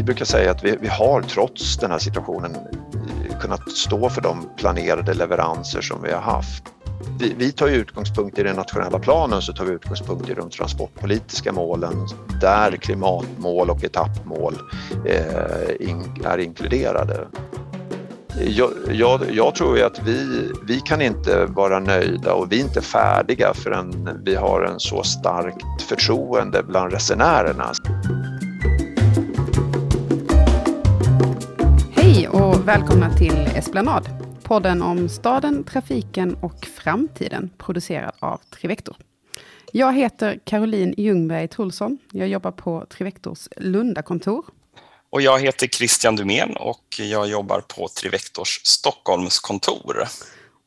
vi brukar säga att vi, vi har trots den här situationen kunnat stå för de planerade leveranser som vi har haft. Vi, vi tar utgångspunkt i den nationella planen så tar vi utgångspunkt i de transportpolitiska målen där klimatmål och etappmål eh, in, är inkluderade. Jag, jag, jag, tror ju att vi, vi kan inte vara nöjda och vi är inte färdiga förrän vi har en så starkt förtroende bland resenärerna. Och välkomna till Esplanad, podden om staden, trafiken och framtiden, producerad av Trivector. Jag heter Caroline Ljungberg Trolsson. Jag jobbar på Trivectors Lundakontor och jag heter Christian Dumén och jag jobbar på Trivectors Stockholmskontor.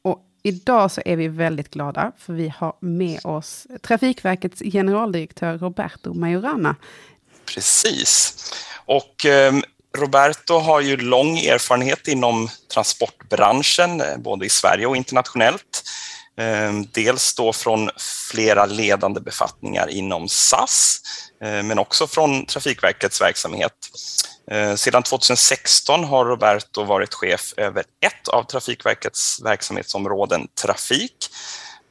Och idag så är vi väldigt glada för vi har med oss Trafikverkets generaldirektör Roberto Majorana. Precis. Och eh, Roberto har ju lång erfarenhet inom transportbranschen, eh, både i Sverige och internationellt. Ehm, dels då från flera ledande befattningar inom SAS, eh, men också från Trafikverkets verksamhet. Eh, sedan 2016 har Roberto varit chef över ett av Trafikverkets verksamhetsområden, trafik.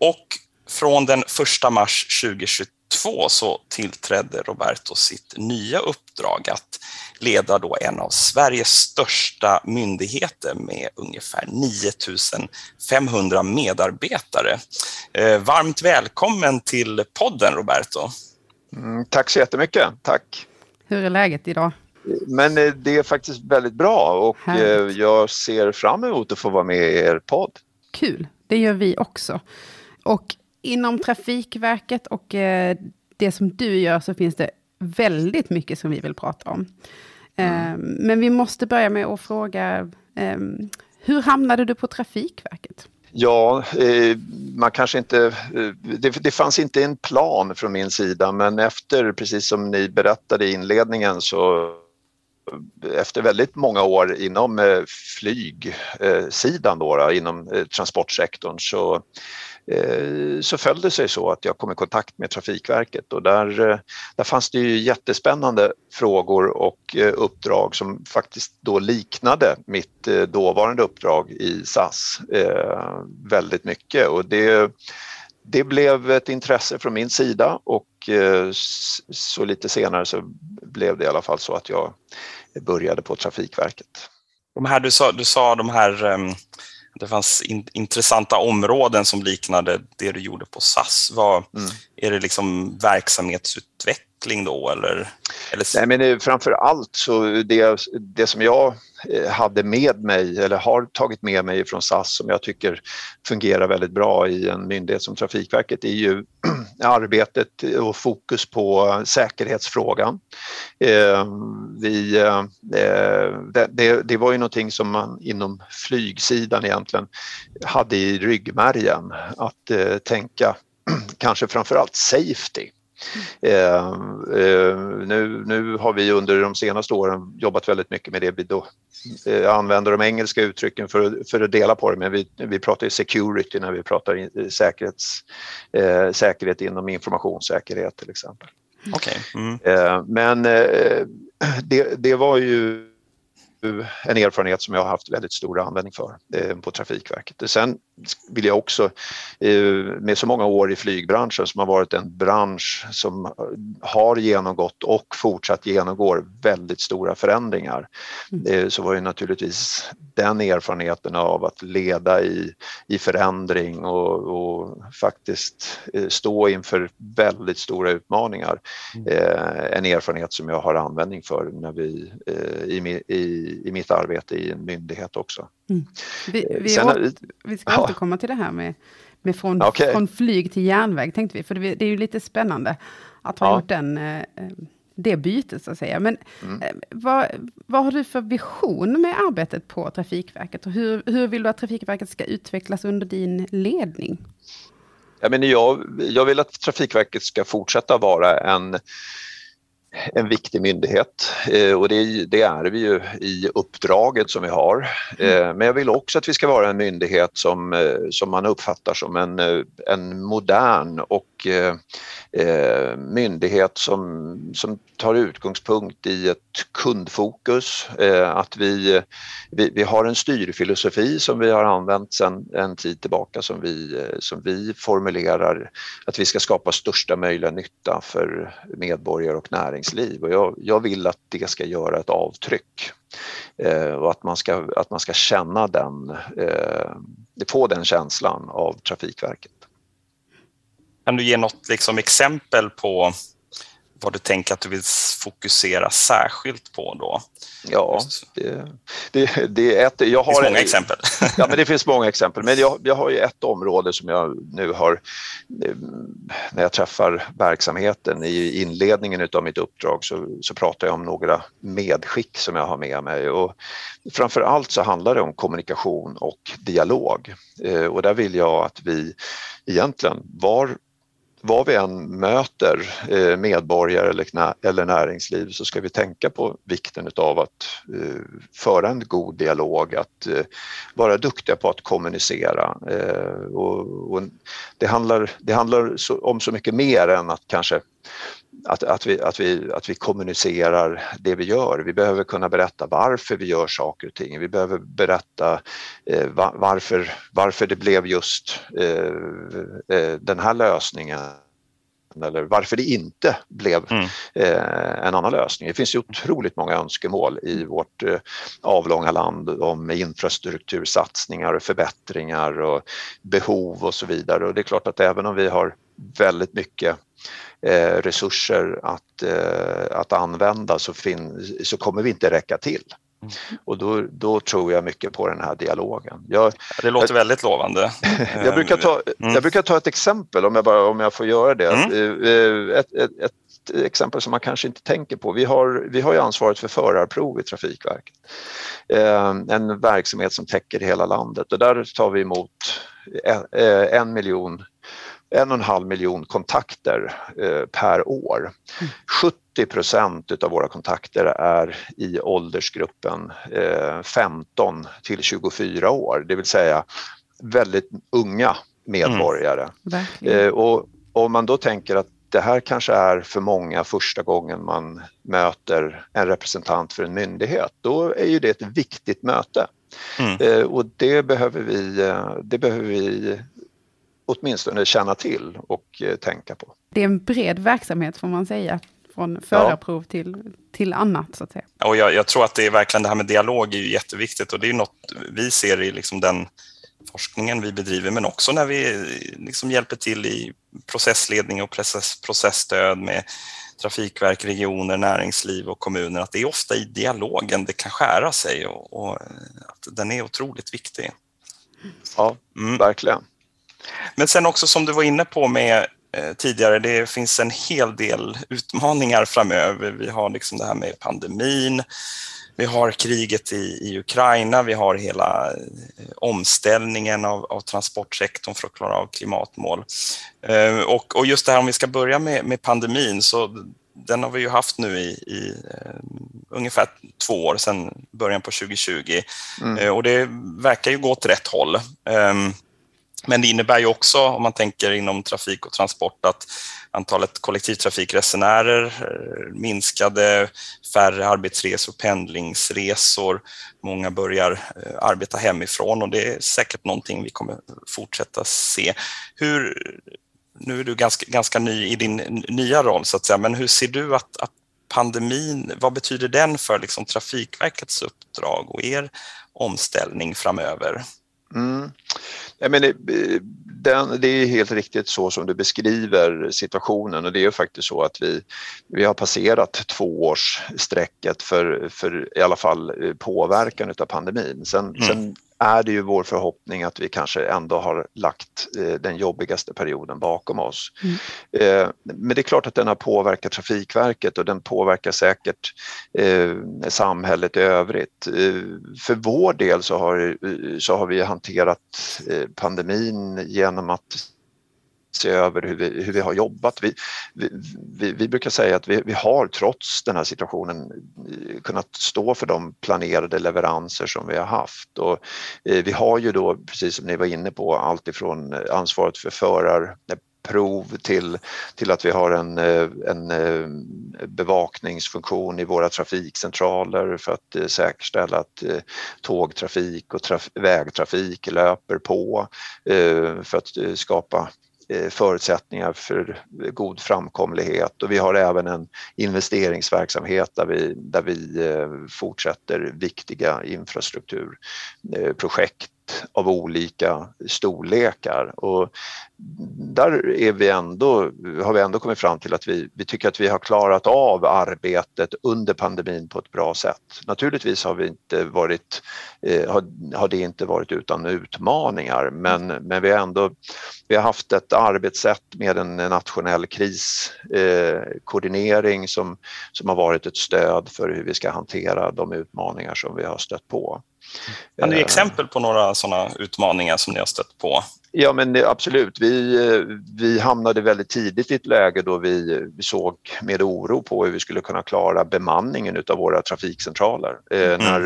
Och från den 1 mars 2023 2022 så tillträdde Roberto sitt nya uppdrag att leda då en av Sveriges största myndigheter med ungefär 9500 medarbetare. Eh, varmt välkommen till podden Roberto. Mm, tack så jättemycket, tack. Hur är läget idag? Men eh, det är faktiskt väldigt bra och eh, Härligt. jag ser fram emot att få vara med i er podd. Kul, det gör vi också. Och inom Trafikverket och eh, det som du gör så finns det väldigt mycket som vi vill prata om. Mm. Men vi måste börja med att fråga, hur hamnade du på Trafikverket? Ja, man kanske inte... Det, det, fanns inte en plan från min sida men efter, precis som ni berättade i inledningen, så efter väldigt många år inom eh, flygsidan då, inom eh, transportsektorn så, eh, Eh, så föll det sig så att jag kom i kontakt med Trafikverket och där, eh, där fanns det ju jättespännande frågor och eh, uppdrag som faktiskt då liknade mitt dåvarande uppdrag i SAS väldigt mycket och det det blev ett intresse från min sida och så lite senare så blev det i alla fall så att jag började på Trafikverket. De här, du, sa, du sa de här, um, det fanns in, intressanta områden som liknade det du gjorde på SAS. Vad, mm. Är det liksom verksamhetsutveckling då eller? eller... Nej, men framför allt så det, det som jag Eh, hade med mig eller har tagit med mig från SAS som jag tycker fungerar väldigt bra i en myndighet som Trafikverket är ju arbetet och fokus på säkerhetsfrågan. Eh, vi, eh, eh det, det, var ju någonting som man inom flygsidan egentligen hade i ryggmärgen att eh, tänka kanske framförallt safety. Eh, eh, nu, nu har vi under de senaste åren jobbat väldigt mycket med det. Vi då, eh, använder de engelska uttrycken för, för att dela på det, men vi, vi pratar security när vi pratar säkerhets, eh, säkerhet inom informationssäkerhet till exempel. Okay. Mm. Eh, men det, det var ju en erfarenhet som jag har haft väldigt stor användning för eh, på Trafikverket. Sen vill jag också, eh, med så många år i flygbranschen som har varit en bransch som har genomgått och fortsatt genomgår väldigt stora förändringar, mm. eh, så var ju naturligtvis den erfarenheten av att leda i, i förändring och, och faktiskt stå inför väldigt stora utmaningar, mm. en erfarenhet som jag har användning för när vi, i, i i, mitt arbete i en myndighet också. Mm. Vi, vi, Sen, åter, vi ska ja. återkomma till det här med, med från, okay. från flyg till järnväg, tänkte vi, för det, det är ju lite spännande att ha ja. gjort den, eh, det bytet, så att säga. Men mm. Eh, vad, vad har du för vision med arbetet på Trafikverket? Och hur, hur vill du att Trafikverket ska utvecklas under din ledning? Ja, men jag, jag vill att Trafikverket ska fortsätta vara en en viktig myndighet eh, och det, det, är vi ju i uppdraget som vi har. Mm. Eh, men jag vill också att vi ska vara en myndighet som, eh, som man uppfattar som en, en modern och eh, myndighet som, som tar utgångspunkt i ett kundfokus, eh, att vi, vi, vi, har en styrfilosofi som vi har använt sedan en tid tillbaka som vi, eh, som vi formulerar att vi ska skapa största möjliga nytta för medborgare och näringsliv och jag, jag vill att det ska göra ett avtryck eh, och att man ska, att man ska känna den, eh, få den känslan av Trafikverket. Kan du ge något liksom exempel på vad du tänker att du vill fokusera särskilt på då? Ja, det, det, det är ett... Jag har det finns många exempel. Ja, men det finns många exempel. Men jag, jag har ju ett område som jag nu har, när jag träffar verksamheten i inledningen av mitt uppdrag så, så pratar jag om några medskick som jag har med mig. Och framför allt så handlar det om kommunikation och dialog. Eh, och där vill jag att vi egentligen var vad vi än möter eh, medborgare eller näringsliv så ska vi tänka på vikten av att eh, föra en god dialog, att eh, vara duktiga på att kommunicera. Och det handlar, det handlar om så mycket mer än att kanske att, att, vi, att, vi, att vi kommunicerar det vi gör. Vi behöver kunna berätta varför vi gör saker och ting. Vi behöver berätta eh, varför, varför det blev just eh, eh, den här lösningen eller varför det inte blev mm. eh, en annan lösning. Det finns ju otroligt många önskemål i vårt eh, avlånga land om infrastruktursatsningar och förbättringar och behov och så vidare och det är klart att även om vi har väldigt mycket resurser att, eh, att använda så, fin, så kommer vi inte räcka till. Mm. Och då, då, tror jag mycket på den här dialogen. Jag, det låter jag, väldigt lovande. jag, brukar ta, mm. jag brukar ta ett exempel om jag, bara, om jag får göra det. Mm. Eh, ett, ett, ett, exempel som man kanske inte tänker på. Vi har, vi har ju ansvaret för förarprov i Trafikverket. En verksamhet som täcker hela landet och där tar vi emot en, en miljon en och en halv miljon kontakter eh, per år. 70 procent av våra kontakter är i åldersgruppen eh, 15 till 24 år, det vill säga väldigt unga medborgare. Mm. Eh, och om man då tänker att det här kanske är för många första gången man möter en representant för en myndighet, då är ju det ett viktigt möte. Mm. Eh, och det behöver, vi, eh, det behöver vi åtminstone känna till och eh, tänka på. Det är en bred verksamhet får man säga, från förarprov ja. till, till annat så att säga. Och jag, jag, tror att det är verkligen det här med dialog är ju jätteviktigt och det är något vi ser i liksom den forskningen vi bedriver men också när vi liksom hjälper till i processledning och process, processstöd med trafikverk, regioner, näringsliv och kommuner att det är ofta i dialogen det kan skära sig och, och att den är otroligt viktig. Ja, mm. verkligen. Men sen också som du var inne på med eh, tidigare, det finns en hel del utmaningar framöver. Vi har liksom det här med pandemin, vi har kriget i, i Ukraina, vi har hela eh, omställningen av, av, transportsektorn för att klara av klimatmål. Eh, och, och, just det här om vi ska börja med, med pandemin, så den har vi ju haft nu i, i uh, ungefär två år sedan början på 2020 mm. uh, och det verkar ju gå åt rätt håll. Um, men det innebär ju också, om man tänker inom trafik och transport, att antalet kollektivtrafikresenärer eh, minskade, färre arbetsresor, pendlingsresor, många börjar eh, arbeta hemifrån och det är säkert någonting vi kommer fortsätta se. Hur, nu är du ganska, ganska ny i din nya roll, så att säga, men hur ser du att, att pandemin, vad betyder den för liksom Trafikverkets uppdrag och er omställning framöver? Mm. Jag menar, den, det är helt riktigt så som du beskriver situationen och det är faktiskt så att vi, vi har passerat tvåårsstrecket för, för i alla fall eh, påverkan av pandemin. Sen, mm. sen är det ju vår förhoppning att vi kanske ändå har lagt eh, den jobbigaste perioden bakom oss. Mm. Eh, men det är klart att den har påverkat Trafikverket och den påverkar säkert eh, samhället i övrigt. För vår del så har, så har vi hanterat pandemin genom att se över hur vi, hur vi har jobbat. Vi, vi, vi brukar säga att vi, vi har trots den här situationen kunnat stå för de planerade leveranser som vi har haft och eh, vi har ju då, precis som ni var inne på, allt ifrån ansvaret för förar prov till, till att vi har en, eh, en eh, bevakningsfunktion i våra trafikcentraler för att säkerställa att tågtrafik och traf, vägtrafik löper på för att skapa Eh, förutsättningar för god framkomlighet. Och vi har även en investeringsverksamhet där vi, där vi eh, fortsätter viktiga infrastrukturprojekt av olika storlekar. Och där är vi ändå, har vi ändå kommit fram till att vi, vi tycker att vi har klarat av arbetet under pandemin på ett bra sätt. Naturligtvis har, vi inte varit, eh, har, har det inte varit utan utmaningar men, men vi har ändå vi har haft ett arbetssätt med en nationell kriskoordinering eh, som, som har varit ett stöd för hur vi ska hantera de utmaningar som vi har stött på. Kan du ge exempel på några sådana utmaningar som ni har stött på? Ja men absolut, vi, vi hamnade väldigt tidigt i ett läge då vi, vi såg med oro på hur vi skulle kunna klara bemanningen av våra trafikcentraler. Eh, mm. när,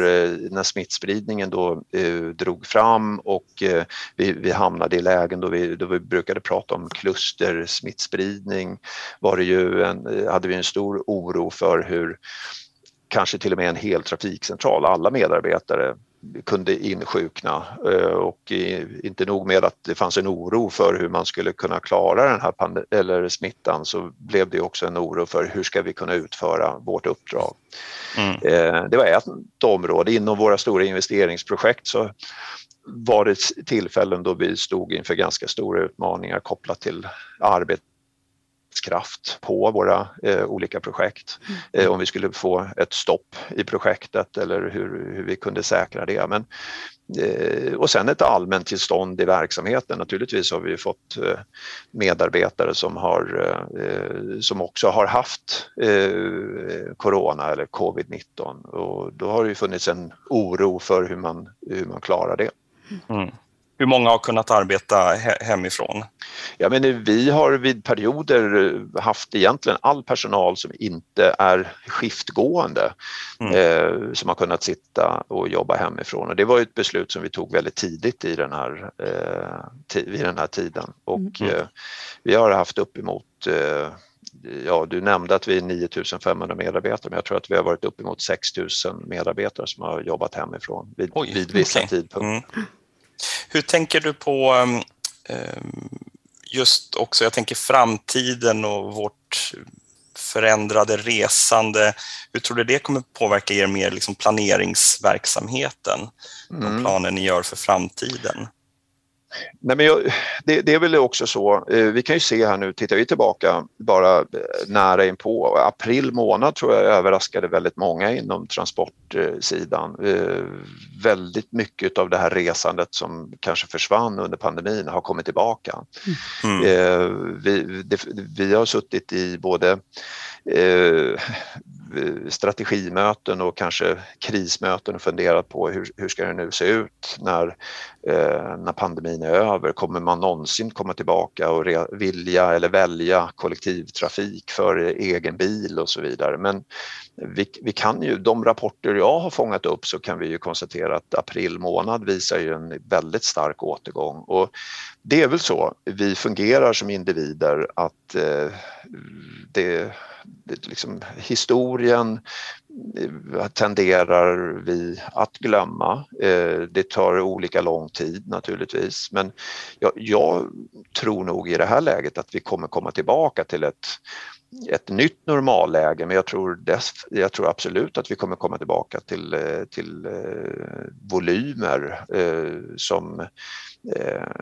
när smittspridningen då eh, drog fram och eh, vi, vi hamnade i lägen då vi, då vi brukade prata om klustersmittspridning var det ju en, hade vi en stor oro för hur kanske till och med en hel trafikcentral, alla medarbetare kunde insjukna eh, och inte nog med att det fanns en oro för hur man skulle kunna klara den här eller smittan så blev det också en oro för hur ska vi kunna utföra vårt uppdrag. Mm. Eh, det var ett område. Inom våra stora investeringsprojekt så var det tillfällen då vi stod inför ganska stora utmaningar kopplat till arbete arbetskraft på våra eh, olika projekt. Mm. Eh, om vi skulle få ett stopp i projektet eller hur, hur vi kunde säkra det. Men, eh, och sen ett allmänt tillstånd i verksamheten. Naturligtvis har vi fått eh, medarbetare som, har, eh, som också har haft eh, corona eller covid-19 och då har det funnits en oro för hur man, hur man klarar det. Mm hur många har kunnat arbeta hemifrån? Ja, men vi har vid perioder haft egentligen all personal som inte är skiftgående mm. eh, som har kunnat sitta och jobba hemifrån. Och det var ett beslut som vi tog väldigt tidigt i den här, eh, vid den här tiden. Och mm. eh, vi har haft uppemot eh, ja, du nämnde att vi är 9500 medarbetare, men jag tror att vi har varit uppemot 6000 medarbetare som har jobbat hemifrån vid, Oj, vid vissa okay. tidpunkter. Mm. Hur tänker du på um, just också, jag tänker framtiden och vårt förändrade resande. Hur tror du det kommer påverka er mer liksom planeringsverksamheten? Mm. De planer ni gör för framtiden? Nej, men jag, det, det, är väl också så, eh, vi kan ju se här nu, tittar vi tillbaka bara eh, nära in på april månad tror jag överraskade väldigt många inom transportsidan. Eh, väldigt mycket av det här resandet som kanske försvann under pandemin har kommit tillbaka. Mm. Vi, det, vi har suttit i både Eh, strategimöten och kanske krismöten och funderat på hur, hur ska det nu se ut när, eh, när pandemin är över? Kommer man någonsin komma tillbaka och re, vilja eller välja kollektivtrafik för egen bil och så vidare? Men vi, vi, kan ju, de rapporter jag har fångat upp så kan vi ju konstatera att april månad visar ju en väldigt stark återgång och det är väl så, vi fungerar som individer att eh, det liksom, historien eh, tenderar vi att glömma. Eh, det tar olika lång tid naturligtvis men jag, jag tror nog i det här läget att vi kommer komma tillbaka till ett ett nytt normalläge men jag tror, dess, jag tror absolut att vi kommer komma tillbaka till, eh, till volymer som,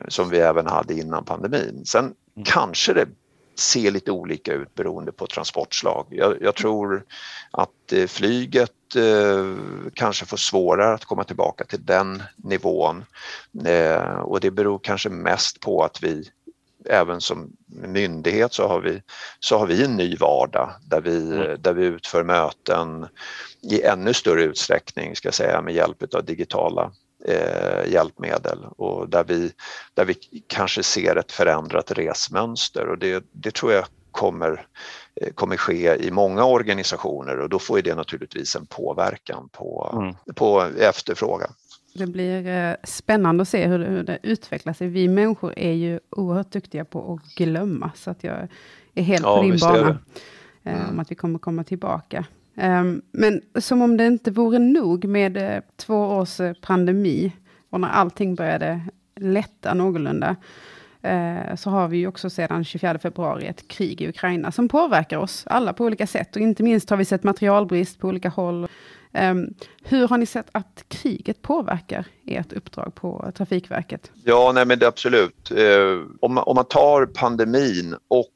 som vi även hade innan pandemin. Sen mm. kanske det ser lite olika ut beroende på transportslag. Jag, jag tror att eh, flyget eh, kanske får svårare att komma tillbaka till den nivån eh, och det beror kanske mest på att vi även som myndighet så har vi, så har vi en ny vardag där vi, mm. där vi utför möten i ännu större utsträckning ska jag säga med hjälp av digitala eh, hjälpmedel och där vi, där vi kanske ser ett förändrat resmönster och det, det tror jag kommer, eh, kommer ske i många organisationer och då får det naturligtvis en påverkan på, mm. på efterfrågan. det blir eh, spännande att se hur det, hur det utvecklar sig. Vi människor är ju oerhört duktiga på att glömma, så att jag är helt ja, på din bana. Mm. Om att vi kommer komma tillbaka. Um, men som om det inte vore nog med uh, två års uh, pandemi, och när allting började lätta någorlunda, uh, så har vi ju också sedan 24 februari ett krig i Ukraina, som påverkar oss alla på olika sätt. Och inte minst har vi sett materialbrist på olika håll. Um, hur har ni sett att kriget påverkar ert uppdrag på Trafikverket? Ja, nej men det absolut. Uh, om, man, om man tar pandemin och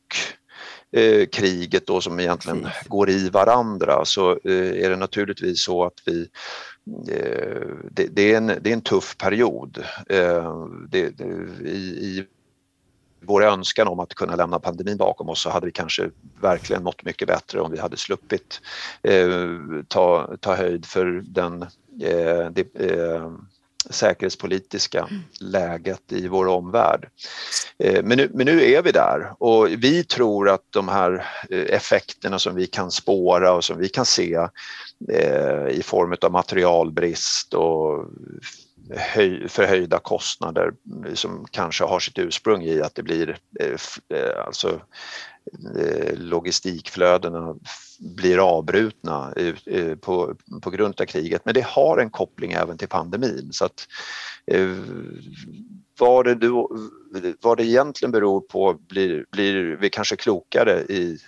eh, kriget då som egentligen Precis. går i varandra så eh, är det naturligtvis så att vi eh, det, det, är en, det är en tuff period. Eh, det, i, i vår önskan om att kunna lämna pandemin bakom oss så hade vi kanske verkligen mått mycket bättre om vi hade sluppit eh, ta, ta höjd för den eh, det, eh, säkerhetspolitiska mm. läget i vår omvärld. Eh, men nu, men nu är vi där och vi tror att de här eh, effekterna som vi kan spåra och som vi kan se eh, i form av materialbrist och höj, förhöjda kostnader som kanske har sitt ursprung i att det blir alltså Eh, logistikflödena blir avbrutna eh, på, på grund av kriget. Men det har en koppling även till pandemin. Så att, eh, vad, det då, vad det egentligen beror på blir, blir vi kanske klokare i,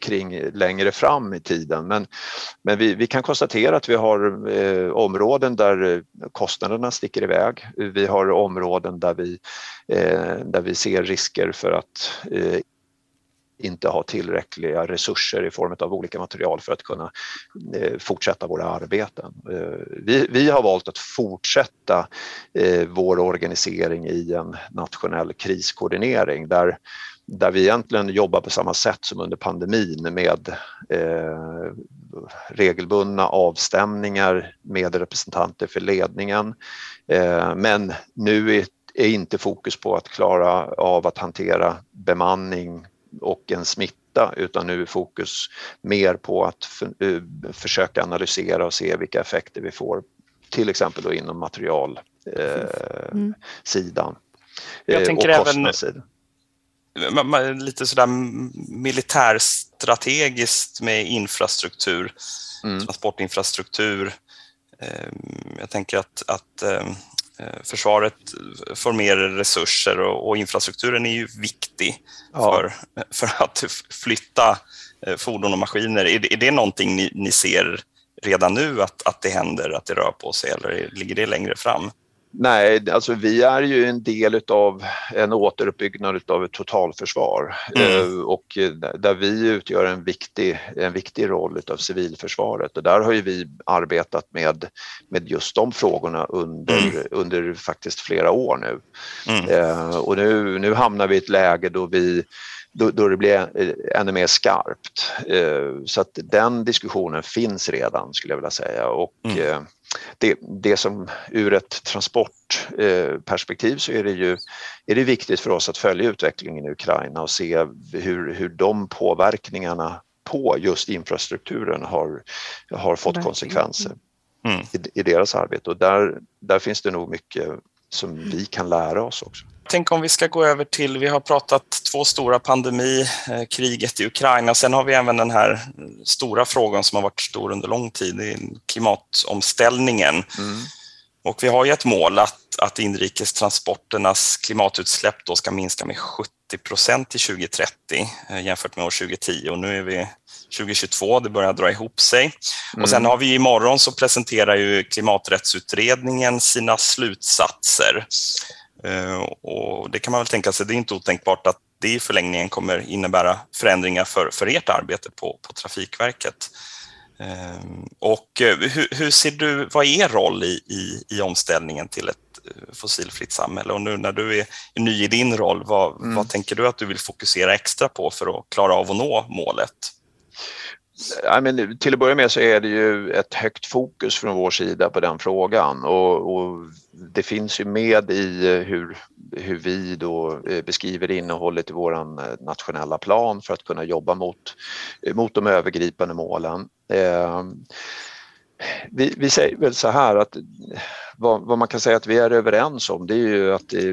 kring längre fram i tiden. Men, men vi, vi kan konstatera att vi har eh, områden där kostnaderna sticker iväg. Vi har områden där vi, eh, där vi ser risker för att eh, inte har tillräckliga resurser i form av olika material för att kunna eh, fortsätta våra arbeten. Eh, vi, vi, har valt att fortsätta eh, vår organisering i en nationell kriskoordinering där, där vi egentligen jobbar på samma sätt som under pandemin med eh, regelbundna avstämningar med representanter för ledningen. Eh, men nu är, är inte fokus på att klara av att hantera bemanning och en smitta utan nu är fokus mer på att för, uh, försöka analysera och se vilka effekter vi får till exempel då inom materialsidan. Uh, mm. Jag uh, tänker även lite sådär militärstrategiskt med infrastruktur, mm. transportinfrastruktur. Ehm, jag tänker att, att ehm, Eh, försvaret får mer resurser och, och infrastrukturen är ju viktig ja. för, för att flytta eh, fordon och maskiner. Är det, är det någonting ni, ni ser redan nu att, att det händer, att det rör på sig eller ligger det längre fram? Nej, alltså vi är ju en del av en återuppbyggnad av ett totalförsvar mm. Eh, och där vi utgör en viktig, en viktig roll av civilförsvaret och där har ju vi arbetat med, med just de frågorna under, mm. under faktiskt flera år nu. Mm. Eh, och nu, nu hamnar vi i ett läge då vi då, då det blir ännu mer skarpt. Eh, så att den diskussionen finns redan skulle jag vilja säga och mm det, det som ur ett transportperspektiv så är det ju är det viktigt för oss att följa utvecklingen i Ukraina och se hur, hur de påverkningarna på just infrastrukturen har, har fått konsekvenser mm. i, i, deras arbete och där, där finns det nog mycket som vi kan lära oss också. Tänk om vi ska gå över till, vi har pratat två stora pandemi, eh, kriget i Ukraina, sen har vi även den här stora frågan som har varit stor under lång tid, klimatomställningen. Mm. Och vi har ju ett mål att, att inrikestransporternas klimatutsläpp då ska minska med 70 procent till 2030 eh, jämfört med år 2010 och nu är vi 2022, det börjar dra ihop sig. Mm. Och sen har vi imorgon så presenterar ju klimaträttsutredningen sina slutsatser. Eh, och det kan man väl tänka sig, det är inte otänkbart att det i förlängningen kommer innebära förändringar för, för ert arbete på, på Trafikverket. Eh, och eh, hur, hur, ser du, vad är er roll i, i, i omställningen till ett fossilfritt samhälle? Och nu när du är ny i din roll, vad, mm. vad tänker du att du vill fokusera extra på för att klara av att nå målet? I mean, till att börja med så är det ju ett högt fokus från vår sida på den frågan och, och det finns ju med i eh, hur, hur vi då eh, beskriver innehållet i vår eh, nationella plan för att kunna jobba mot, mot de övergripande målen. Eh, vi, vi säger väl så här att vad, vad, man kan säga att vi är överens om det är ju att det,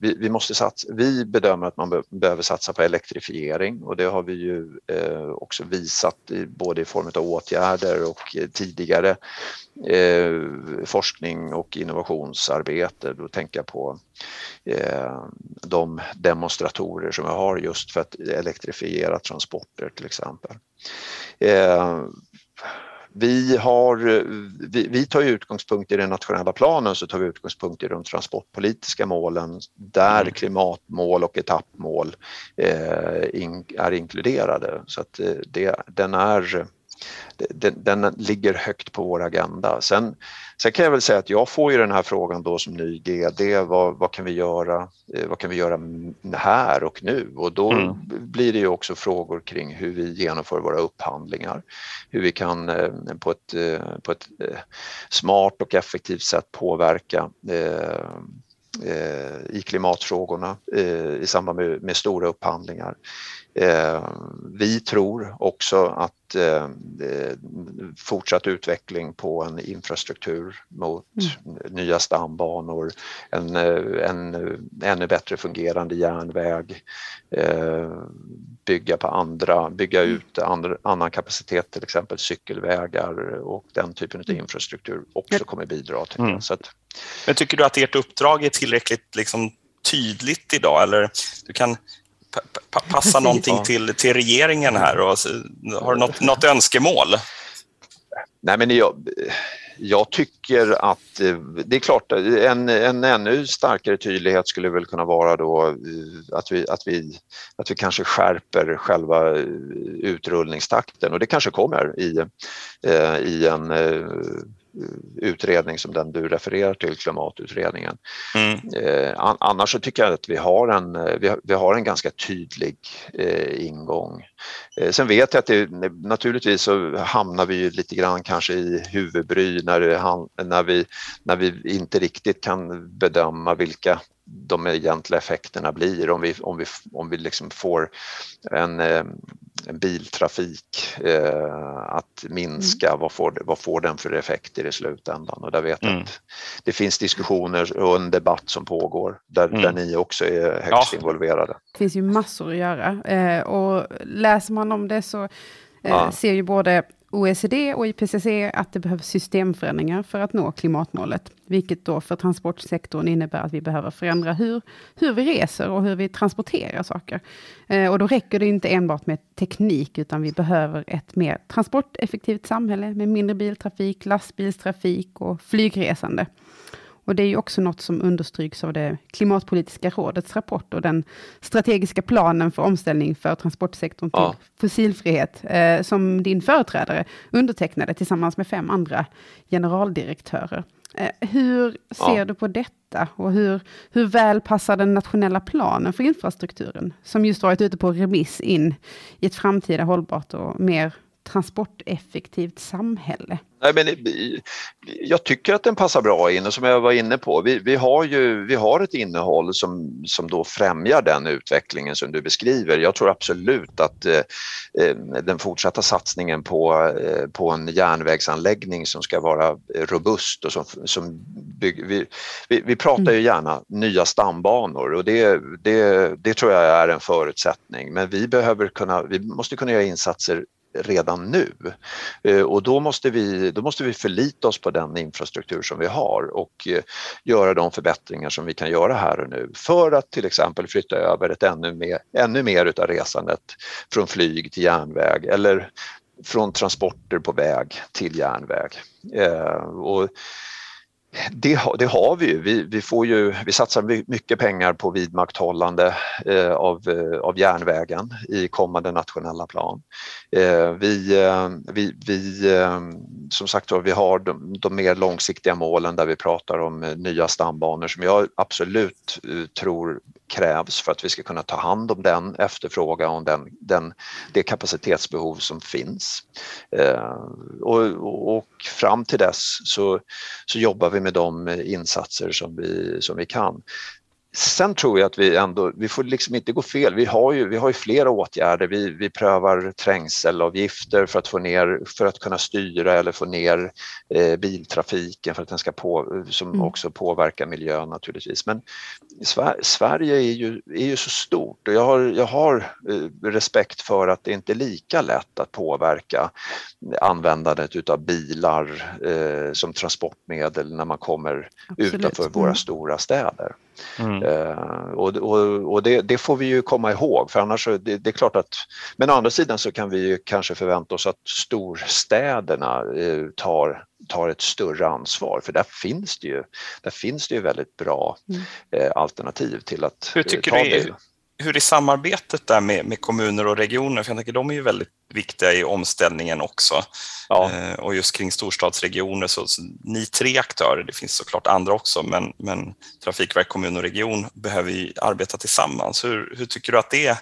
vi, vi, måste satsa, vi bedömer att man be, behöver satsa på elektrifiering och det har vi ju eh, också visat i, både i form av åtgärder och eh, tidigare eh, forskning och innovationsarbete. Då tänker jag på eh, de demonstratorer som vi har just för att elektrifiera transporter till exempel. Eh, Eh, vi, har, vi, vi, tar utgångspunkt i den nationella planen så tar vi utgångspunkt i de transportpolitiska målen där mm. klimatmål och etappmål eh, in, är inkluderade. Så att eh, det, den är den, den, ligger högt på vår agenda. Sen, sen kan jag väl säga att jag får ju den här frågan då som ny GD, vad, vad kan vi göra, eh, vad kan vi göra här och nu? Och då mm. blir det ju också frågor kring hur vi genomför våra upphandlingar, hur vi kan eh, på ett, eh, på ett smart och effektivt sätt påverka i klimatfrågorna i samband med, med stora upphandlingar. Eh, vi tror också att eh, fortsatt utveckling på en infrastruktur mot mm. nya stambanor, en, en ännu bättre fungerande järnväg, eh, bygga på andra, bygga mm. ut andra, annan kapacitet, till exempel cykelvägar och den typen av mm. infrastruktur också kommer bidra till mm. det. Så att, Men tycker du att ert uppdrag är tillräckligt liksom, tydligt idag eller du kan passa någonting till, till regeringen här? Och, har du något, något önskemål? Nej, men jag, jag tycker att eh, det är klart, en, en ännu starkare tydlighet skulle väl kunna vara då eh, att vi, att vi, att vi kanske skärper själva eh, utrullningstakten och det kanske kommer i, i en utredning som den du refererar till, klimatutredningen. Mm. Eh, annars så tycker jag att vi har en, eh, vi har, vi har en ganska tydlig eh, ingång. Eh, sen vet jag att det, naturligtvis så hamnar vi lite grann kanske i huvudbry när, det, när, vi, när vi inte riktigt kan bedöma vilka de egentliga effekterna blir om vi, om vi, om vi liksom får en, eh, en biltrafik eh, att minska, mm. vad, får, vad får den för effekter i slutändan? Och där vet jag mm. att det finns diskussioner och en debatt som pågår där, mm. där ni också är högst ja. involverade. Det finns ju massor att göra eh, och läser man om det så eh, ja. ser ju både OECD och IPCC att det behövs systemförändringar för att nå klimatmålet, vilket då för transportsektorn innebär att vi behöver förändra hur, hur vi reser och hur vi transporterar saker. Eh, och då räcker det inte enbart med teknik, utan vi behöver ett mer transporteffektivt samhälle med mindre biltrafik, lastbilstrafik och flygresande. Och det är ju också något som understryks av det klimatpolitiska rådets rapport och den strategiska planen för omställning för transportsektorn till ja. fossilfrihet, eh, som din företrädare undertecknade tillsammans med fem andra generaldirektörer. Eh, hur ser ja. du på detta och hur, hur väl passar den nationella planen för infrastrukturen, som just varit ute på remiss in i ett framtida hållbart och mer transporteffektivt samhälle? Nej, men jag tycker att den passar bra in och som jag var inne på, vi, vi, har ju vi har ett innehåll som, som då främjar den utvecklingen som du beskriver. Jag tror absolut att eh, eh den fortsatta satsningen på, eh, på en järnvägsanläggning som ska vara robust och som, som bygg, vi, vi, vi, pratar ju mm. gärna nya stambanor och det, det, det tror jag är en förutsättning men vi behöver kunna, vi måste kunna göra insatser redan nu. Eh, och då måste, vi, då måste vi förlita oss på den infrastruktur som vi har och eh, göra de förbättringar som vi kan göra här och nu för att till exempel flytta över ett ännu mer, ännu mer utav resandet från flyg till järnväg eller från transporter på väg till järnväg. Eh, och det, det, har vi ju. Vi, vi, får ju. vi satsar mycket pengar på vidmakthållande eh, av, eh, av järnvägen i kommande nationella plan. Eh, vi, eh, vi, vi, eh, som sagt vi har de, de, mer långsiktiga målen där vi pratar om eh, nya stambanor som jag absolut eh, tror krävs för att vi ska kunna ta hand om den efterfrågan och den, den, det kapacitetsbehov som finns. Eh, och, och, fram till dess så, så jobbar vi med de insatser som vi, som vi kan sen tror jag att vi ändå, vi får liksom inte gå fel. Vi har ju, vi har ju flera åtgärder. Vi, vi prövar trängselavgifter för att få ner, för att kunna styra eller få ner eh, biltrafiken för att den ska på, som mm. också påverkar miljön naturligtvis. Men Sverige är ju, är ju så stort och jag har, jag har eh, respekt för att det inte är lika lätt att påverka användandet utav bilar eh, som transportmedel när man kommer Absolut. utanför våra mm. stora städer. Mm. Uh, och, och, och det, det, får vi ju komma ihåg för annars det, det, är klart att men å andra sidan så kan vi ju kanske förvänta oss att storstäderna uh, tar, tar ett större ansvar för där finns det ju, där finns det ju väldigt bra mm. uh, alternativ till att Hur tycker ta du, bil hur är samarbetet där med, med, kommuner och regioner? För jag tänker de är ju väldigt viktiga i omställningen också. Ja. Eh, och just kring storstadsregioner, så, så, ni tre aktörer, det finns såklart andra också, men, men Trafikverk, kommun och region behöver ju arbeta tillsammans. Hur, hur tycker du att det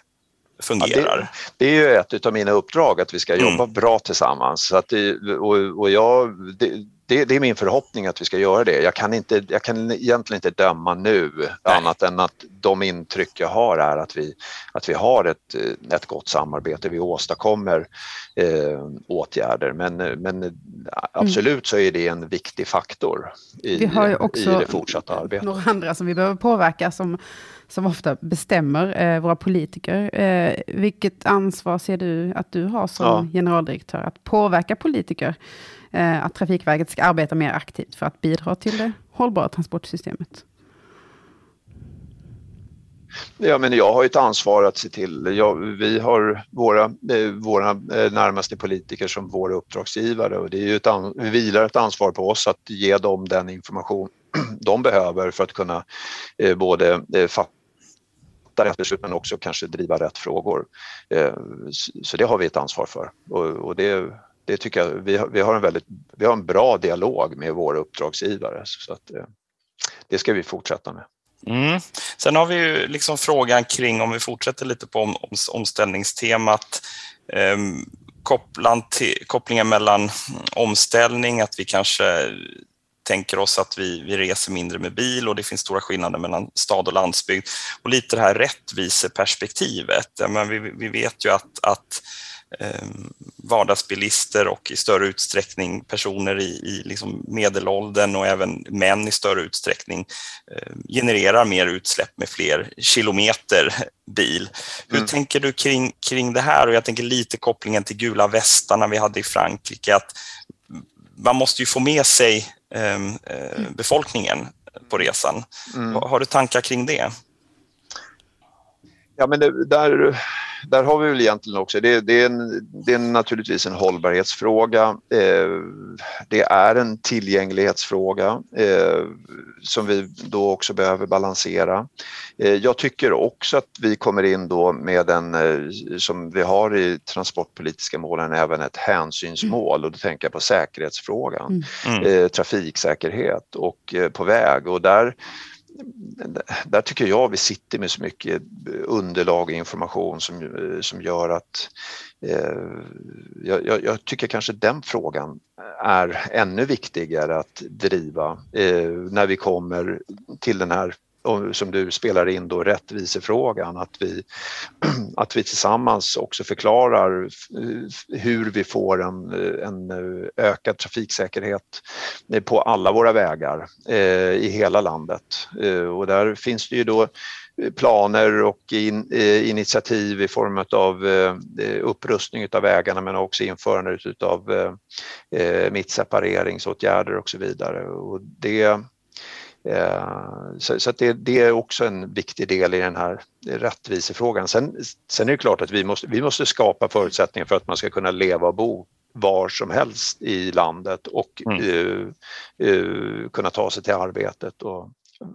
fungerar? Ja, det, det, är ju ett av mina uppdrag att vi ska mm. jobba bra tillsammans. Så att det, och, och jag, det, det, det, är min förhoppning att vi ska göra det. Jag kan, inte, jag kan egentligen inte döma nu Nej. annat än att de intryck jag har är att vi, att vi har ett, ett gott samarbete. Vi åstadkommer eh, åtgärder men, men absolut så är det en viktig faktor i, vi har ju också i det fortsatta arbetet. Några andra som vi behöver påverka som, som ofta bestämmer, eh, våra politiker. Eh, vilket ansvar ser du att du har som ja. generaldirektör att påverka politiker? Eh, att Trafikverket ska arbeta mer aktivt för att bidra till det hållbara transportsystemet? Ja, men jag har ett ansvar att se till, ja, vi har våra, eh, våra eh, närmaste politiker som våra uppdragsgivare och det är ju ett, vilar ett ansvar på oss att ge dem den information de behöver för att kunna eh, både eh, fatta rätt beslut men också kanske driva rätt frågor. Eh, så det har vi ett ansvar för och, och det det tycker jag, vi har, vi har, en väldigt, vi har en bra dialog med våra uppdragsgivare så att eh, det ska vi fortsätta med. Mm. Sen har vi ju liksom frågan kring, om vi fortsätter lite på om, om, omställningstemat, eh, kopplan till, kopplingen mellan omställning, att vi kanske tänker oss att vi, vi reser mindre med bil och det finns stora skillnader mellan stad och landsbygd. Och lite det här rättviseperspektivet. Men vi, vi vet ju att, att vardagsbilister och i större utsträckning personer i, i liksom medelåldern och även män i större utsträckning eh, genererar mer utsläpp med fler kilometer bil. Hur mm. tänker du kring, kring det här? Och jag tänker lite kopplingen till gula västarna vi hade i Frankrike, att man måste ju få med sig ehm, eh, befolkningen på resan. Mm. Har du tankar kring det? Ja, men det, där där har vi väl egentligen också, det, det, är, en, det är naturligtvis en hållbarhetsfråga. Eh, det är en tillgänglighetsfråga eh, som vi då också behöver balansera. Eh, jag tycker också att vi kommer in då med en, eh, som vi har i transportpolitiska målen, även ett hänsynsmål och då tänker jag på säkerhetsfrågan, mm. mm. Eh, trafiksäkerhet och eh, på väg och där där tycker jag vi sitter med så mycket underlag och information som, som gör att eh, jag, jag, tycker kanske den frågan är ännu viktigare att driva eh, när vi kommer till den här som du spelar in då, rättvisefrågan, att vi, att vi tillsammans också förklarar eh, hur vi får en, eh, en eh, ökad trafiksäkerhet på alla våra vägar eh, i hela landet. Eh, och där finns det ju då planer och in, eh, initiativ i form av eh, upprustning av vägarna men också införande av eh, mittsepareringsåtgärder och så vidare. Och det, så, så det, det, är också en viktig del i den här rättvisefrågan. Sen, sen är det klart att vi måste, vi måste skapa förutsättningar för att man ska kunna leva och bo var som helst i landet och mm. uh, uh, kunna ta sig till arbetet och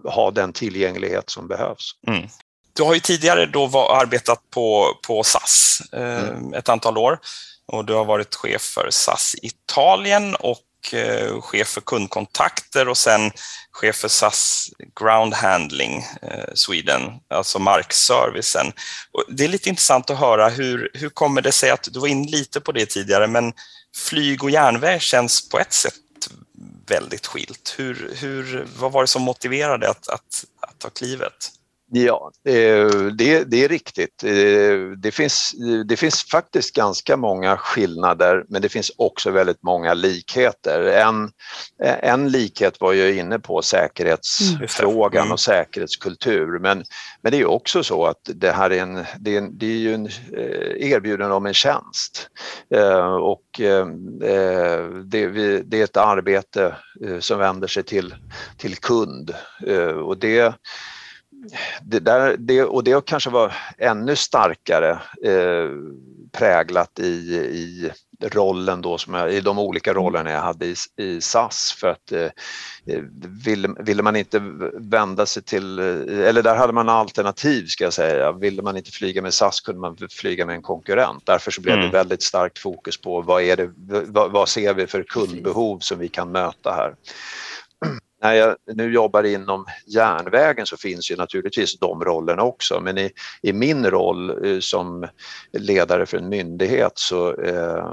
ha den tillgänglighet som behövs. Mm. Du har ju tidigare då var, arbetat på, på SAS eh, mm. ett antal år och du har varit chef för SAS Italien och eh, Eh, chef för kundkontakter och sen chef för SAS Ground Handling eh, Sweden, alltså markservicen. Och det är lite intressant att höra hur, hur kommer det sig att, du var inne lite på det tidigare, men flyg och järnväg känns på ett sätt väldigt skilt. Hur, hur, vad var det som motiverade att, att, att ta klivet? Ja, det, det är riktigt. Det finns, det finns faktiskt ganska många skillnader men det finns också väldigt många likheter. En, en likhet var jag inne på, säkerhetsfrågan mm. och säkerhetskultur. Men, men det är också så att det här är en, det är, det är ju en eh, erbjudande om en tjänst. Eh, och eh, det, det är ett arbete som vänder sig till, till kund. Och det det, där, det, och det kanske var ännu starkare eh, präglat i, i rollen då som jag, i de olika rollerna jag hade i, i SAS. För att eh, ville, ville man inte vända sig till, eller där hade man alternativ ska jag säga, ville man inte flyga med SAS kunde man flyga med en konkurrent. Därför så blev mm. det väldigt starkt fokus på vad, är det, vad, vad ser vi för kundbehov som vi kan möta här när jag nu jobbar inom järnvägen så finns ju naturligtvis de rollerna också men i, i min roll eh, som ledare för en myndighet så, eh,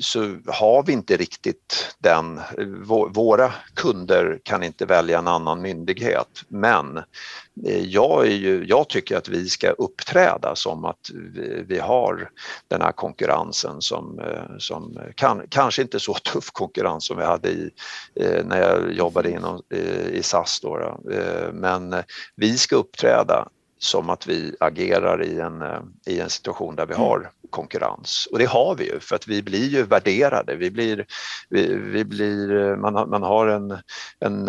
så har vi inte riktigt den, eh, våra kunder kan inte välja en annan myndighet. Men eh, jag, är ju, jag tycker att vi ska uppträda som att vi, vi har den här konkurrensen som, som kan, kanske inte så tuff konkurrens som vi hade i, när jag jobbade inom, eh, i SAS. Då, då. Eh, men vi ska uppträda som att vi agerar i en, eh, i en situation där vi mm. har konkurrens. Och det har vi ju för att vi blir ju värderade. Vi blir, vi, vi blir, man, har, man har en, en,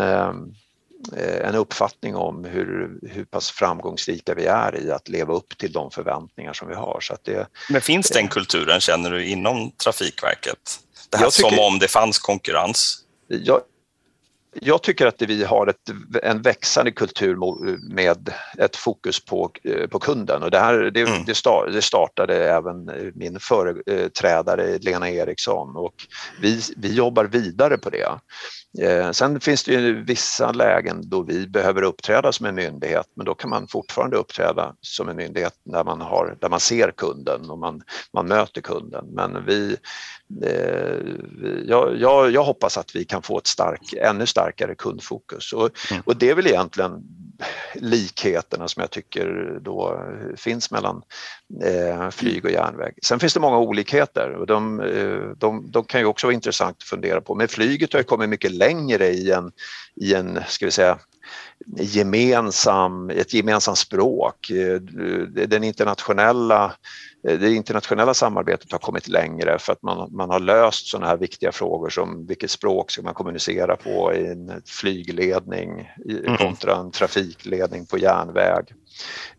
en uppfattning om hur, hur pass framgångsrika vi är i att leva upp till de förväntningar som vi har. Så det, Men finns den kulturen, känner du, inom Trafikverket? Det här tycker, som om det fanns konkurrens? Jag, jag tycker att vi har ett, en växande kultur med ett fokus på, eh, på kunden och det, här, det, mm. det, start, det startade även min företrädare Lena Eriksson och vi, vi jobbar vidare på det. Eh, sen finns det ju vissa lägen då vi behöver uppträda som en myndighet men då kan man fortfarande uppträda som en myndighet när man, har, där man ser kunden och man, man möter kunden. Men vi, jag, jag, jag, hoppas att vi kan få ett stark, ännu starkare kundfokus och, mm. och det är väl egentligen likheterna som jag tycker då finns mellan eh, flyg och järnväg. Sen finns det många olikheter och de, eh, de, de kan ju också vara intressant att fundera på. Men flyget har kommit mycket längre i en, i en ska vi säga, gemensam, ett gemensamt språk. Eh, den internationella det internationella samarbetet har kommit längre för att man, man har löst sådana här viktiga frågor som vilket språk ska man kommunicera på i en flygledning mm. kontra en trafikledning på järnväg.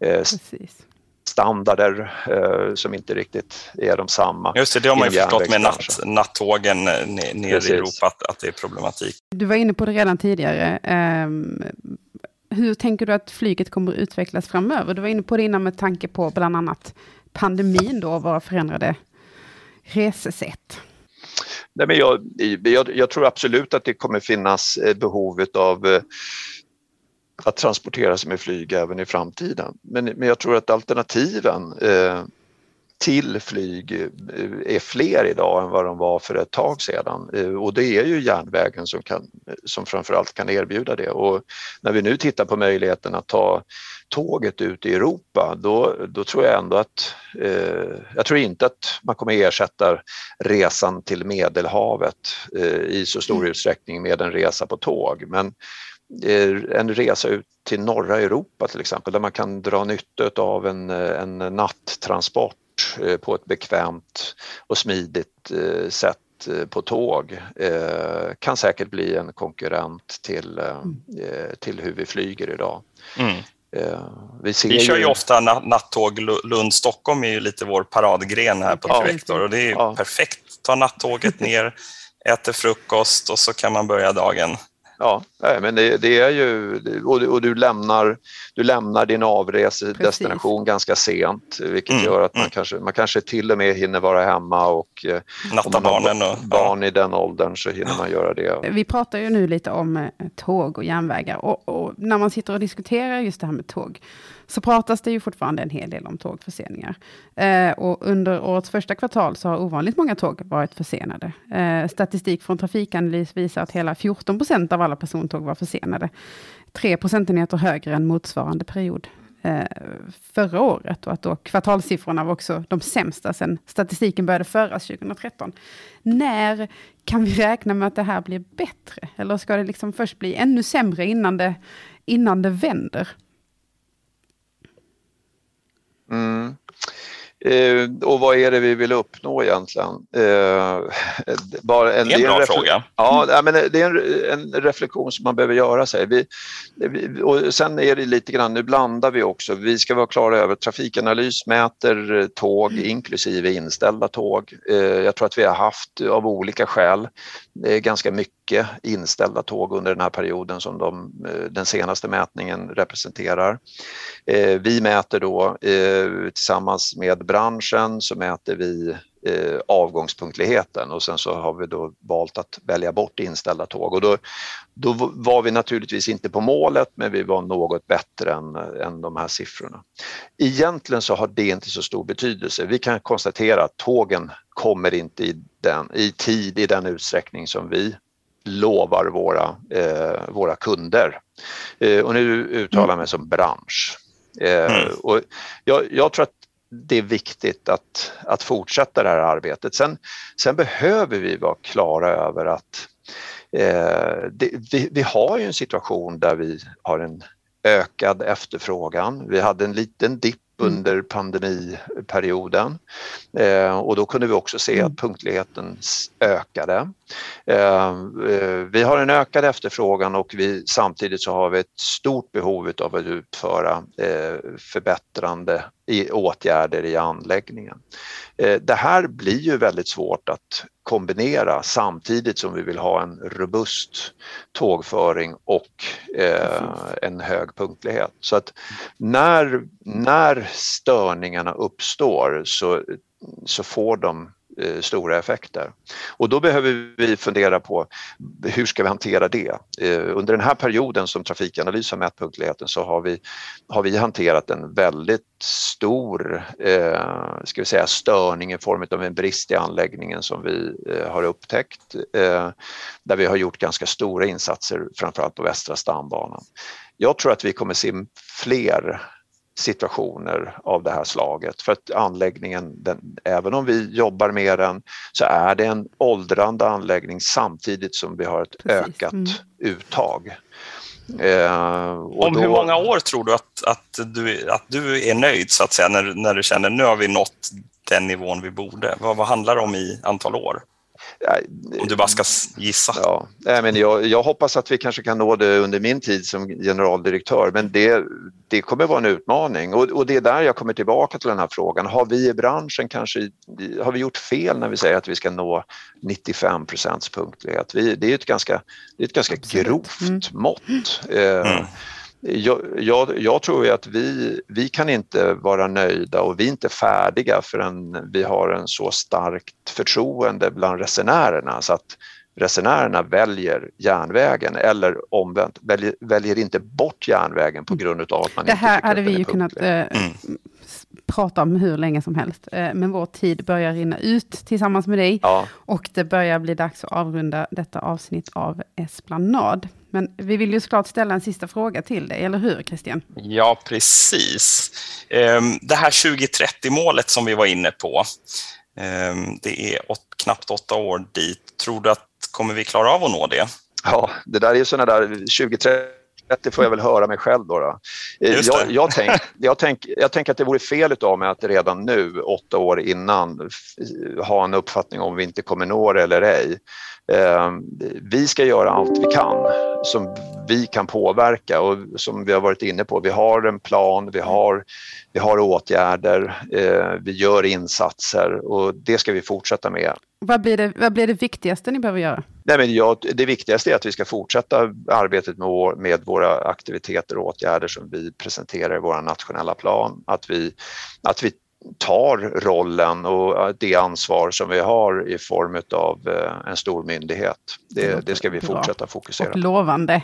Eh, Precis standarder eh, som inte riktigt är de samma. Just det, det har man ju förstått med natt, nattågen eh, ner i Europa, att, att det är problematik. Du var inne på det redan tidigare. Um, hur tänker du att flyget kommer att utvecklas framöver? Du var inne på det innan med tanke på bland annat pandemin då, och våra förändrade resesätt. Nej, men jag, jag, jag, tror absolut att det kommer finnas behovet behov av eh, att transportera sig med flyg även i framtiden. Men, men jag tror att alternativen eh, till flyg eh, är fler idag än vad de var för ett tag sedan. Eh, och det är ju järnvägen som, kan, som framförallt kan erbjuda det. Och när vi nu tittar på möjligheten att ta tåget ut i Europa då, då tror jag ändå att eh, jag tror inte att man kommer ersätta resan till Medelhavet eh, i så stor mm. utsträckning med en resa på tåg. Men en resa ut till norra Europa till exempel där man kan dra nytta av en, en nattransport Eh, på ett bekvämt och smidigt eh, sätt eh, på tåg kan säkert bli en konkurrent till, till hur vi flyger idag. Mm. Vi, vi kör ju ofta nattåg Lund-Stockholm är ju lite vår paradgren här på ja. Trivector och det är ja. perfekt. Ta nattåget ner, äter frukost och så kan man börja dagen Ja, men det, det, är ju, och du, och du, lämnar, du lämnar din avresedestination ganska sent vilket mm. gör att man, mm. kanske, man kanske till och med hinner vara hemma och eh, natta barnen. Och, barn ja. i den åldern så hinner man göra det. Vi pratar ju nu lite om eh, tåg och järnvägar och, och när man sitter och diskuterar just det här med tåg så pratas det ju fortfarande en hel del om tågförseningar. Eh, och under årets första kvartal så har ovanligt många tåg varit försenade. Eh, statistik från Trafikanalys visar att hela 14 procent av alla persontåg var försenade. 3 procentenheter högre än motsvarande period eh, förra året och att då kvartalssiffrorna var också de sämsta sedan statistiken började föras 2013. När kan vi räkna med att det här blir bättre? Eller ska det liksom först bli ännu sämre innan det, innan det vänder? Mm. Eh, och vad är det vi vill uppnå egentligen? Eh, bara en, det är en bra fråga. Ja, men det är en, en, reflektion som man behöver göra sig. Vi, vi, och sen är det lite grann, nu blandar vi också. Vi ska vara klara över Trafikanalys mäter tåg inklusive inställda tåg. Eh, jag tror att vi har haft av olika skäl ganska mycket inställda tåg under den här perioden som de, eh, den senaste mätningen representerar. Eh, vi mäter då eh, tillsammans med branschen så mäter vi avgångspunktligheten och sen så har vi då valt att välja bort inställda tåg och då, då var vi naturligtvis inte på målet men vi var något bättre än, än de här siffrorna. Egentligen så har det inte så stor betydelse. Vi kan konstatera att tågen kommer inte i, den, i tid i den utsträckning som vi lovar våra, eh, våra kunder. Eh, och nu uttalar jag mig som bransch. Eh, mm. och jag, jag, tror att det är viktigt att, att fortsätta det här arbetet. Sen, sen behöver vi vara klara över att eh, det, vi, vi har ju en situation där vi har en ökad efterfrågan. Vi hade en liten dipp Mm. under pandemiperioden. Eh, och då kunde vi också se att mm. punktligheten ökade. Eh, eh, vi har en ökad efterfrågan och vi, samtidigt så har vi ett stort behov av att utföra eh, förbättrande åtgärder i anläggningen. Det här blir ju väldigt svårt att kombinera samtidigt som vi vill ha en robust tågföring och eh, en hög punktlighet. Så att när, när störningarna uppstår så, så får de Eh, stora effekter. Och då behöver vi fundera på hur ska vi hantera det? Eh, under den här perioden som Trafikanalys har mätt punktligheten så har vi, har vi hanterat en väldigt stor eh, ska vi säga, störning i form av en brist i anläggningen som vi eh, har upptäckt eh, där vi har gjort ganska stora insatser framförallt på Västra stambanan. Jag tror att vi kommer se fler situationer av det här slaget. För att anläggningen, den, även om vi jobbar med den, så är det en åldrande anläggning samtidigt som vi har ett Precis. ökat mm. uttag. Eh, Om då... hur många år tror du att, att, du, att du är nöjd så att säga när, när du känner nu har vi nått den nivån vi borde? Vad, vad handlar det om i antal år? Om du bara ska gissa. Ja, men jag, jag, hoppas att vi kanske kan nå det under min tid som generaldirektör men det, det kommer vara en utmaning och, och, det är där jag kommer tillbaka till den här frågan. Har vi i branschen kanske har vi gjort fel när vi säger att vi ska nå 95 procents punktlighet? Vi, det är ett ganska, det är ett ganska grovt mm. mått. Eh, mm. Jag, jag, jag, tror ju att vi, vi kan inte vara nöjda och vi är inte färdiga förrän vi har en så starkt förtroende bland resenärerna så att resenärerna väljer järnvägen eller omvänt, väljer, väljer inte bort järnvägen på grund av att man det inte här hade vi ju kunnat eh, mm. Prata om hur länge som helst, eh, men vår tid börjar rinna ut tillsammans med dig ja. och det börjar bli dags att avrunda detta avsnitt av Esplanad. Men vi vill ju såklart ställa en sista fråga till dig, eller hur Christian? Ja, precis. Ehm, det här 2030-målet som vi var inne på, ehm, det är knappt åtta år dit. Tror du att kommer vi klara av att nå det? Ja, det där är ju sådana där 2030 det får jag väl höra mig själv då. då. Jag, jag, tänk, jag, tänk, jag tänker att det vore fel av mig att redan nu, åtta år innan, ha en uppfattning om vi inte kommer nå det eller ej. Ehm, vi ska göra allt vi kan som vi kan påverka och som vi har varit inne på, vi har en plan, vi har, vi har åtgärder, eh, vi gör insatser och det ska vi fortsätta med. Vad blir det, vad blir det viktigaste ni behöver göra? Nej, men ja, det viktigaste är att vi ska fortsätta arbetet med, vår, med våra aktiviteter och åtgärder som vi presenterar i vår nationella plan. Att vi, att vi tar rollen och det ansvar som vi har i form av eh, en stor myndighet. Det, det ska vi fortsätta fokusera på. Lovande.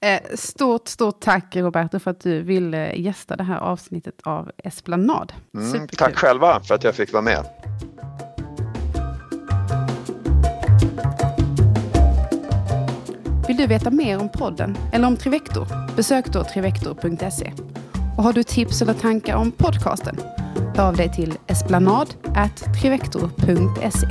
Eh, stort, stort tack Roberto för att du ville gästa det här avsnittet av Esplanad. Mm, tack själva för att jag fick vara med. Vill du veta mer om podden eller om Trivector? Besök då trivector.se. Och har du tips eller tankar om podcasten? Hör av dig till esplanad.trivector.se.